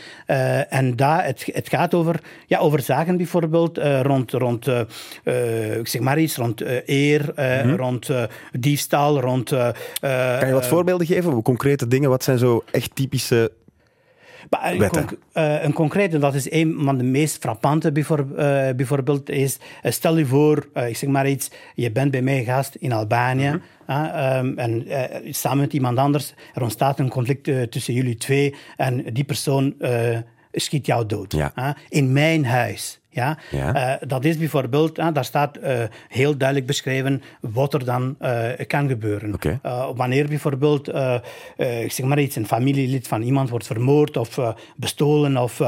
En daar, het, het gaat over, ja, over zaken bijvoorbeeld rond, rond ik zeg maar iets, rond eer, eh, rond diefstal, rond... Kan je wat voorbeelden geven? Concrete dingen? Wat zijn zo echt typische Maar een, wetten. conc- eh, een concrete, dat is een van de meest frappante eh, bijvoorbeeld, is eh, stel je voor, eh, ik zeg maar iets, je bent bij mij gast in Albanië Mhm. ehm, en eh, samen met iemand anders, er ontstaat een conflict eh, tussen jullie twee en die persoon eh, schiet jou dood. Ja. in mijn huis. Ja? Ja. Eh, dat is bijvoorbeeld, ah, daar staat eh, heel duidelijk beschreven wat er dan eh, kan gebeuren. Wanneer bijvoorbeeld, ik zeg maar iets, een familielid van iemand wordt vermoord of bestolen, of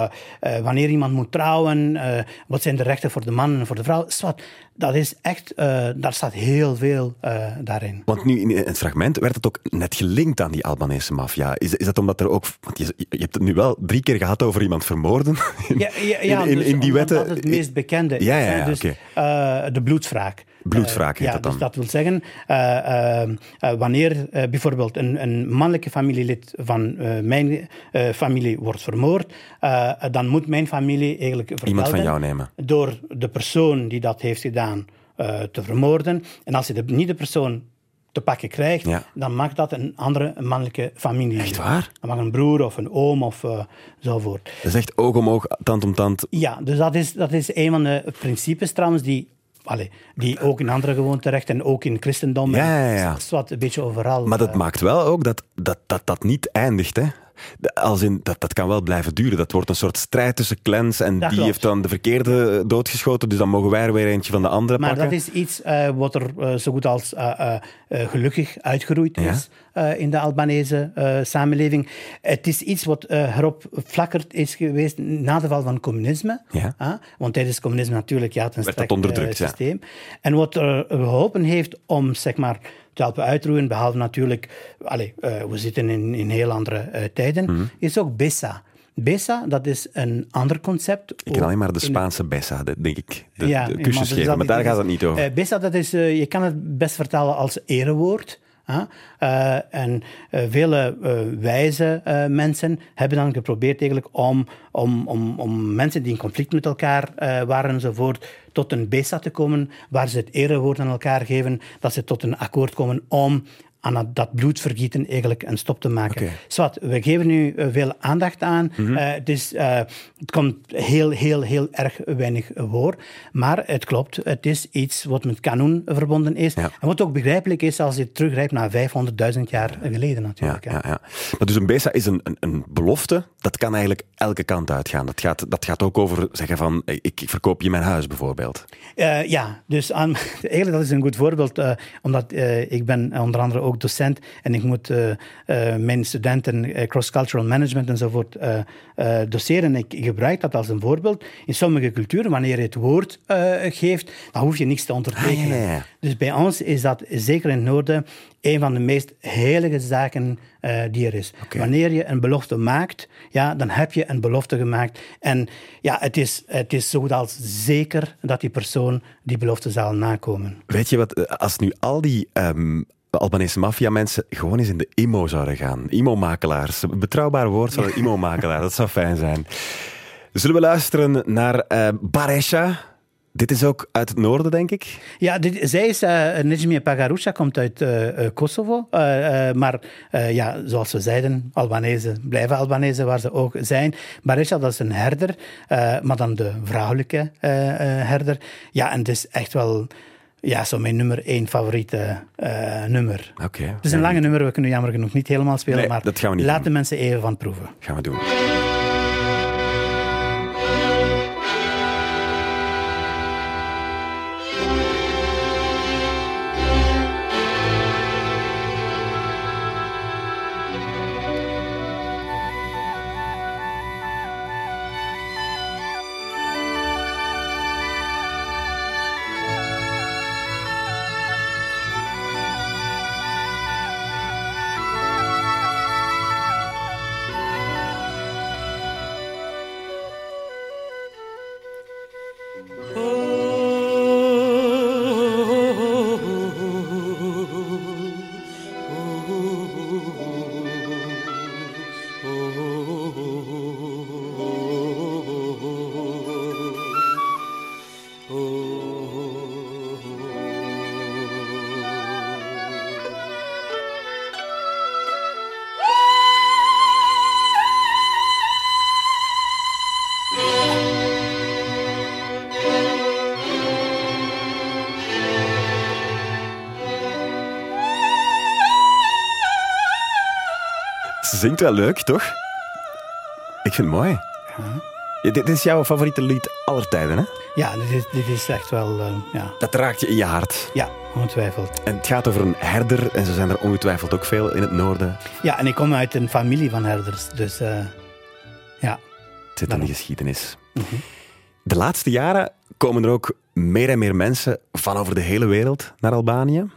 wanneer iemand moet trouwen, wat zijn de rechten voor de man en voor de vrouw? Zwat, dat is echt, uh, daar staat heel veel uh, daarin. Want nu in het fragment werd het ook net gelinkt aan die Albanese maffia. Is, is dat omdat er ook. Want je, je hebt het nu wel drie keer gehad over iemand vermoorden. In, Ja, ja, ja, in, in, dus in die wetten. Dat het meest bekende is. Ja, ja, dus, uh, de bloedwraak. Bloedwraak heet ja, dat dan. Dus dat wil zeggen, uh, uh, uh, wanneer bijvoorbeeld een, een mannelijke familielid van mijn familie wordt vermoord, dan moet mijn familie eigenlijk Iemand van jou nemen. door de persoon die dat heeft gedaan te vermoorden. En als je de, niet de persoon te pakken krijgt, Ja. dan mag dat een andere mannelijke familie. Echt waar? Dan mag een broer of een oom of uh, zovoort. Dat is echt oog om oog, tand om tand. Ja, dus dat is, dat is een van de principes trouwens die, allee, die ook in andere gewoonten terecht en ook in christendom. Ja, ja, ja. Zwart, een beetje overal. Maar dat eh, maakt wel ook dat dat, dat, dat niet eindigt, hè? Als in, dat, dat kan wel blijven duren. Dat wordt een soort strijd tussen clans en Dat die klopt. heeft dan de verkeerde eh, doodgeschoten, dus dan mogen wij er weer eentje van de andere Maar pakken. dat is iets uh, wat er uh, zo goed als uh, uh, gelukkig uitgeroeid Ja. is in de Albanese samenleving. Het is iets wat erop vlakkerd is geweest na de val van communisme. Ja. Want tijdens communisme natuurlijk ja, het een onderdrukt, ja. systeem. En wat er geholpen heeft om zeg maar, te helpen uitroeien, behalve natuurlijk, allee, we zitten in, in heel andere tijden, Mhm. is ook BESA. BESA, dat is een ander concept. Ik ken alleen maar de Spaanse Bessa, de- denk ik. De, Ja, de maar kusjes dus geven, dat maar daar gaat het niet over. Eh, Besa, dat is, eh, je kan het best vertalen als erewoord. Eh, en eh, vele eh, wijze mensen hebben dan geprobeerd eigenlijk om, om, om, om mensen die in conflict met elkaar waren enzovoort, tot een besa te komen, waar ze het erewoord aan elkaar geven, dat ze tot een akkoord komen om aan dat- bloedvergieten eigenlijk een stop te maken. Oké. Zwat, we geven nu eh, veel aandacht aan. Mhm. Eh, het, is, het komt heel, heel, heel erg weinig voor. Maar het klopt, het is iets wat met kanon verbonden is. Ja. En wat ook begrijpelijk is als je teruggrijpt naar 500.000 jaar geleden Ja, natuurlijk. hè. ja, ja. Maar dus een BESA is een, een, een belofte, dat kan eigenlijk elke kant uitgaan. Dat gaat, dat gaat ook over zeggen van, ik, ik verkoop je mijn huis bijvoorbeeld. Ja, dus aan, eigenlijk dat is een goed voorbeeld, omdat ik ben onder andere ook docent en ik moet eh, eh, mijn studenten eh, cross-cultural management enzovoort doseren. Ik, ik gebruik dat als een voorbeeld. In sommige culturen, wanneer je het woord geeft, dan hoef je niks te ondertekenen. Ah, ja, ja. Dus bij ons is dat zeker in het noorden een van de meest heilige zaken die er is. Wanneer je een belofte maakt, ja, dan heb je een belofte gemaakt. En ja, het is, het is zo goed als zeker dat die persoon die belofte zal nakomen. Weet je wat, als nu al die ehm, Albanese maffia-mensen gewoon eens in de IMO zouden gaan. IMO-makelaars. Een Betrouwbaar woord zou IMO-makelaar. Dat zou fijn zijn. Zullen we luisteren naar eh Baresha? Dit is ook uit het noorden, denk ik. Ja, dit, zij is, uh, Nejmi Pagarusha komt uit eh, eh, Kosovo. Eh, eh, maar eh, ja, zoals we zeiden, Albanese blijven Albanese waar ze ook zijn. Baresha, dat is een herder, eh, maar dan de vrouwelijke eh, eh, herder. Ja, en het is echt wel ja, zo mijn nummer één favoriete eh, nummer. Oké. Het is een lange nummer, we kunnen jammer genoeg niet helemaal spelen, Nee, maar dat gaan we niet laat doen. de mensen even van proeven. Gaan we doen. Zingt wel leuk, toch? Ik vind het mooi. Ja, dit is jouw favoriete lied aller tijden, hè? Ja, dit is, dit is echt wel... eh, ja. Dat raakt je in je hart. ja, ongetwijfeld. En het gaat over een herder, en zo zijn er ongetwijfeld ook veel in het noorden. Ja, en ik kom uit een familie van herders, dus eh, ja. Het zit in de geschiedenis. De laatste jaren komen er ook meer en meer mensen van over de hele wereld naar Albanië.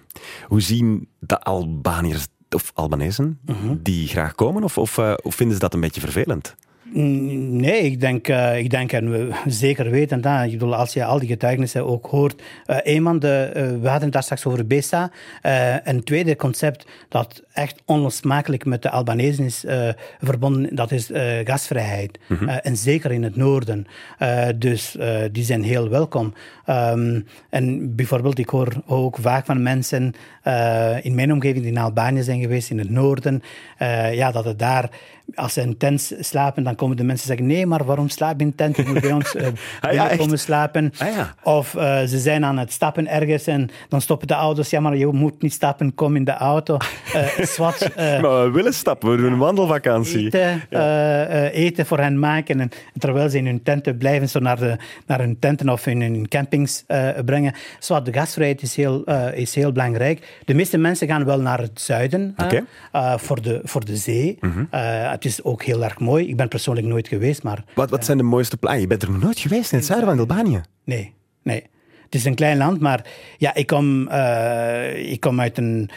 Hoe zien de Albaniërs of Albanezen die graag komen? Of, of, eh, of vinden ze dat een beetje vervelend? Mm, Nee, ik denk, eh, ik denk en we zeker weten dat. Ik bedoel, als je al die getuigenissen ook hoort. eh een van de, eh, we hadden het daar straks over BESA. eh, een tweede concept dat echt onlosmakelijk met de Albanezen is eh, verbonden, dat is eh, gasvrijheid. Eh, en zeker in het noorden. Eh, dus eh, die zijn heel welkom. Ehm, en bijvoorbeeld, ik hoor ook vaak van mensen eh, in mijn omgeving die in Albanië zijn geweest, in het noorden, eh, ja, dat het daar, als ze in een tent slapen, dan komen de mensen zeggen, nee, maar waarom slaap je in tent? Je moet bij ons echt? komen slapen. Ah, ja. Of ze zijn aan het stappen ergens en dan stoppen de auto's. Ja, maar je moet niet stappen, kom in de auto. Eh, Maar we willen stappen, we doen een wandelvakantie. eten, eten voor hen maken. En terwijl ze in hun tenten blijven, zo naar, de, naar hun tenten of in hun campings brengen. Zwart, de gastvrijheid is heel, is heel belangrijk. De meeste mensen gaan wel naar het zuiden. Mhm. eh, voor, de, voor de zee. Eh, het is ook heel erg mooi. Ik ben persoonlijk nooit geweest, maar Wat, wat zijn de mooiste plaatsen? Je bent er nog nooit geweest in het zuiden van Albanië. Nee, nee. Het is een klein land, maar ja, ik kom, eh, ik kom uit, een,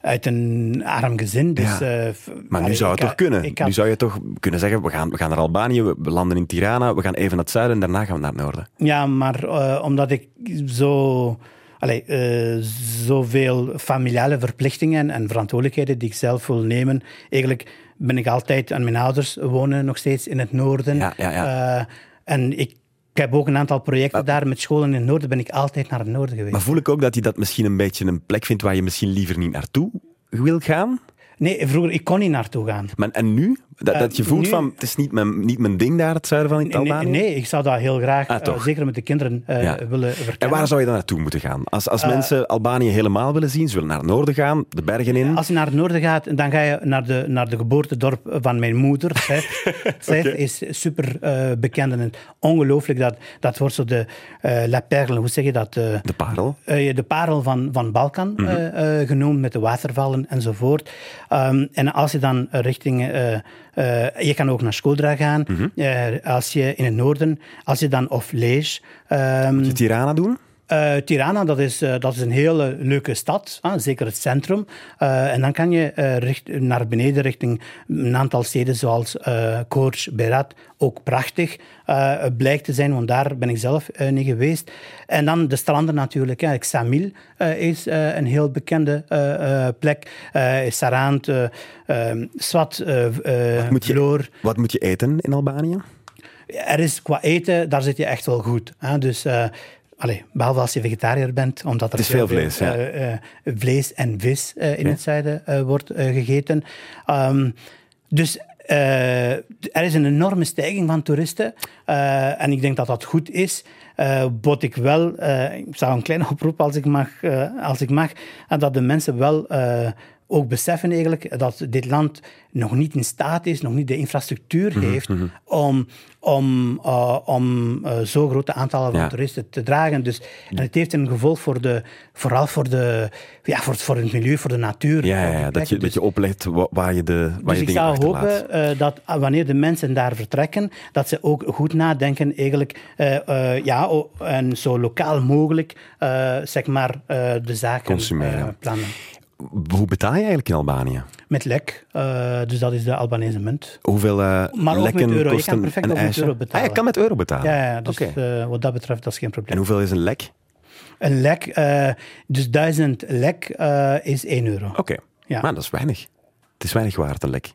uit een arm gezin. Dus, Ja. eh, Maar nu allee, zou het toch kunnen? had- Nu zou je toch kunnen zeggen, we gaan, we gaan naar Albanië, we landen in Tirana, we gaan even naar het zuiden en daarna gaan we naar het noorden. Ja, maar eh, omdat ik zo... Allee, eh, zoveel familiale verplichtingen en verantwoordelijkheden die ik zelf wil nemen. Eigenlijk ben ik altijd aan mijn ouders wonen nog steeds in het noorden. Ja, ja, ja. Eh, en ik, ik heb ook een aantal projecten daar met scholen in het noorden. Ben ik altijd naar het noorden geweest. Maar voel ik ook dat je dat misschien een beetje een plek vindt waar je misschien liever niet naartoe wil gaan? Nee, vroeger ik kon niet naartoe gaan. Maar, en nu? Dat, Eh, dat je voelt nu- van, het is niet mijn, niet mijn ding daar, het zuiden van Nee, Albanië? nee, ik zou dat heel graag, Ah, eh, zeker met de kinderen, eh, Ja. willen En verkennen. waar zou je dan naartoe moeten gaan? Als, Eh, als mensen Albanië helemaal willen zien, ze willen naar het noorden gaan, de bergen in. Als je naar het noorden gaat, dan ga je naar de, naar de geboortedorp van mijn moeder. Seth is super eh, bekend en ongelooflijk. Dat, dat wordt zo de eh, La Perle, hoe zeg je dat? eh, De parel. eh, de parel van, van Balkan Mhm. eh, eh, genoemd, met de watervallen enzovoort. Ehm, en als je dan richting... eh, je kan ook naar Skodra gaan. Mhm. Eh, als je in het noorden, als je dan of Lees... ehm, Je Tirana doen? Eh, Tirana, dat is, eh, dat is een hele leuke stad, zeker het centrum. Eh, en dan kan je richt, naar beneden richting een aantal steden zoals uh, Korç, Berat, ook prachtig blijkt te zijn, want daar ben ik zelf niet geweest. En dan de stranden natuurlijk. Hè. Xamil is een heel bekende plek. Sarand, Swat, je, Vloor. wat moet je eten in Albanië? Er is qua eten, daar zit je echt wel goed. Hè? Dus, allee, behalve als je vegetariër bent, omdat er veel vlees, ja. eh, eh, vlees en vis eh, in het zuiden wordt gegeten. Ehm, dus er is een enorme stijging van toeristen. en ik denk dat dat goed is. Wat ik wel, ik zou een kleine oproep als ik mag, als ik mag en dat de mensen wel ook beseffen eigenlijk dat dit land nog niet in staat is, nog niet de infrastructuur Mhm, heeft om, om, eh, om eh, zo grote aantallen van Ja. toeristen te dragen. Dus, en het heeft een gevolg voor de, vooral voor, de, ja, voor, voor het milieu, voor de natuur. Ja, dat, je, dat je oplet wa- waar je, de, waar Dus je ik zou hopen eh, dat wanneer de mensen daar vertrekken, dat ze ook goed nadenken, eigenlijk, ja, en zo lokaal mogelijk, zeg maar, de zaken plannen. Hoe betaal je eigenlijk in Albanië? Met lek, eh, dus dat is de Albanese munt. Hoeveel eh Maar ook met euro. Je kosten kan perfect ook met euro betalen. Ah, je kan met euro betalen? Ja, ja dus eh, wat dat betreft, dat is geen En probleem. hoeveel is een lek? Een lek, dus duizend lek is 1 euro. Oké, Ja. maar dat is weinig. Het is weinig waard, een lek.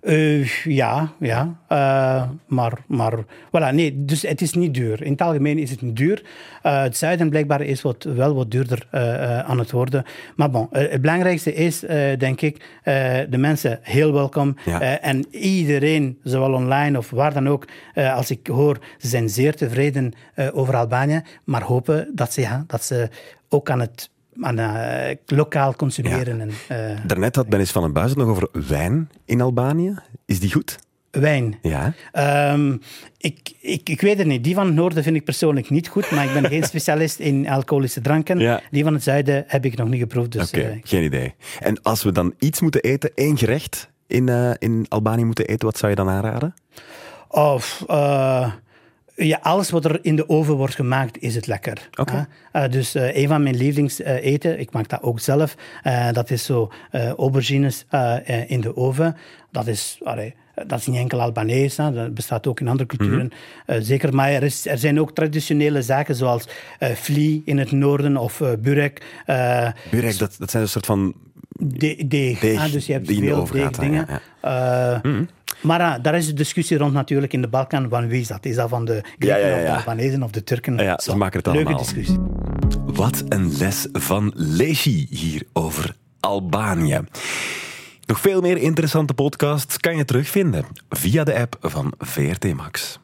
Eh, ja, ja. Eh, maar, maar voilà, nee, dus het is niet duur. In het algemeen is het niet duur. Eh, het zuiden blijkbaar is wat, wel wat duurder aan het worden. Maar bon, het belangrijkste is, denk ik, de mensen heel welkom. Ja. En iedereen, zowel online of waar dan ook, als ik hoor, ze zijn zeer tevreden over Albanië, maar hopen dat ze, ja, dat ze ook aan het aan eh, lokaal consumeren. En, eh, Daarnet had Dennis van den Buis het nog over wijn in Albanië. Is die goed? wijn. Ja. Ehm, ik, ik, ik weet het niet. Die van het noorden vind ik persoonlijk niet goed, maar ik ben geen specialist in alcoholische dranken. Ja. Die van het zuiden heb ik nog niet geproefd. Dus, Oké, eh, geen idee. En als we dan iets moeten eten, één gerecht in, in Albanië moeten eten, wat zou je dan aanraden? Of, eh, ja, alles wat er in de oven wordt gemaakt, is het lekker. Oké. Eh, dus eh, een van mijn lievelingseten, ik maak dat ook zelf, eh, dat is zo eh, aubergines eh, eh, in de oven. Dat is, allee, dat is niet enkel Albanees, hè, dat bestaat ook in andere culturen. Eh, zeker, maar er, is, er zijn ook traditionele zaken zoals eh vlie in het noorden of eh burek. eh, Burek, dat, dat zijn een soort van... de, deeg. Deeg ah, dus je hebt veel deegdingen. ja, Mhm. Eh, Maar ah, daar is de discussie rond natuurlijk in de Balkan. Van wie is dat? Is dat van de Grieken Ja, ja, ja, of de. Albanezen of de Turken? Ja, ze maken het Leuke allemaal. discussie. Wat een les van Leshi hier over Albanië. Nog veel meer interessante podcasts kan je terugvinden via de app van VRT Max.